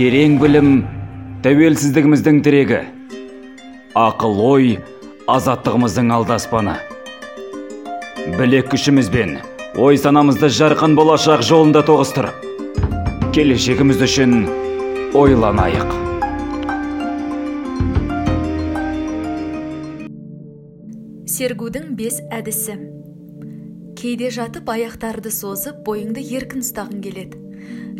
терең білім тәуелсіздігіміздің тірегі. Ақыл ой азаттығымыздың алдаспаны. Білек күшімізбен ой санамызды жарқын болашақ жолында тоғыстырып келешегіміз үшін ойланайық. Сергудің бес әдісі. Кейде жатып аяқтарды созып бойыңды еркін ұстағың келеді.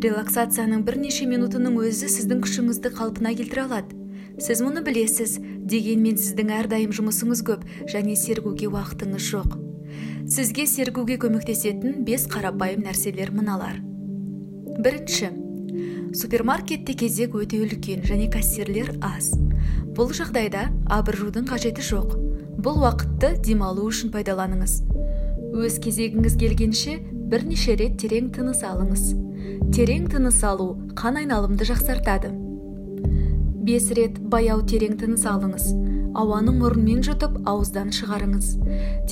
Релаксацияның бірнеше минутының өзі сіздің күшіңізді қалпына келтіре алады. Сіз мұны білесіз дегенмен сіздің әрдайым жұмысыңыз көп және сергуге уақытыңыз жоқ. Сізге сергуге көмектесетін бес қарапайым нәрселер мыналар. Бірінші супермаркетте кезек өте үлкен және кассирлер аз. Бұл жағдайда абыржудың қажеті жоқ. Бұл уақытты демалу үшін пайдаланыңыз. Өз кезегіңіз келгенше бірнеше рет терең тыныс алыңыз. Терең тыныс алу қан айналымды жақсартады. Бес рет баяу терең тыныс алыңыз. Ауаны мұрынмен жұтып ауыздан шығарыңыз.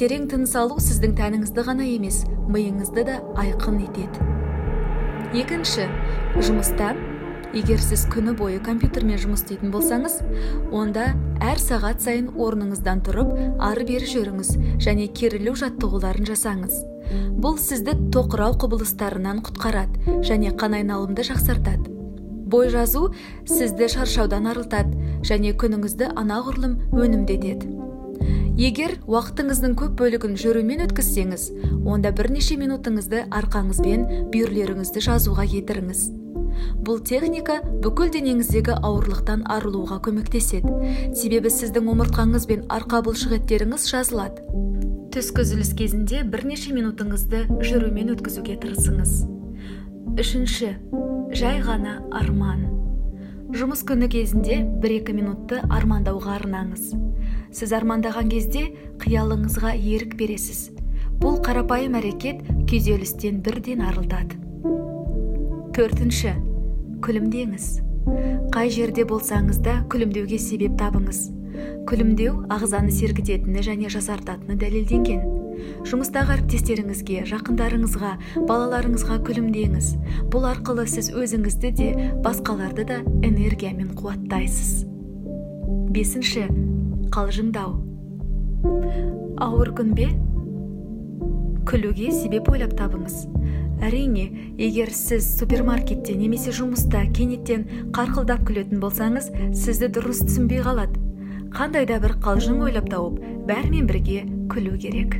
Терең тыныс алу сіздің тәніңізді ғана емес миыңызды да айқын етеді. Екінші жұмыста егер сіз күні бойы компьютермен жұмыс істейтін болсаңыз онда әр сағат сайын орныңыздан тұрып ары бері жүріңіз және керілу жаттығуларын жасаңыз. Бұл сізді тоқырау құбылыстарынан құтқарады және қан айналымды жақсартады. Бой жазу сізді шаршаудан арылтады және күніңізді анағұрлым өнімді етеді. Егер уақытыңыздың көп бөлігін жүрумен өткізсеңіз онда бірнеше минутыңызды арқаңызбен бүйірлеріңізді жазуға кетіріңіз. Бұл техника бүкіл денеңіздегі ауырлықтан арылуға көмектеседі. Себебі сіздің омыртқаңыз бен арқа бұлшықеттеріңіз жазылады. Түскі үзіліс кезінде бірнеше минутыңызды жүрумен өткізуге тырысыңыз. Үшінші. Жай ғана арман. Жұмыс күні кезінде бір екі минутты армандауға арнаңыз. Сіз армандаған кезде қиялыңызға ерік бересіз. Бұл қарапайым әрекет күйзелістен бірден арылтады. Төртінші. Күлімдеңіз. Қай жерде болсаңыз да күлімдеуге себеп табыңыз. Күлімдеу ағзаны сергітетіні және жасартатыны дәлелденген. Жұмыстағы әріптестеріңізге жақындарыңызға балаларыңызға күлімдеңіз. Бұл арқылы сіз өзіңізді де басқаларды да энергиямен қуаттайсыз. Бесінші қалжыңдау. Ауыр күн бе күлуге себеп ойлап табыңыз. Әрине егер сіз супермаркетте немесе жұмыста кенеттен қарқылдап күлетін болсаңыз сізді дұрыс түсінбей қалады. Қандай да бір қалжың ойлап тауып бәрімен бірге күлу керек.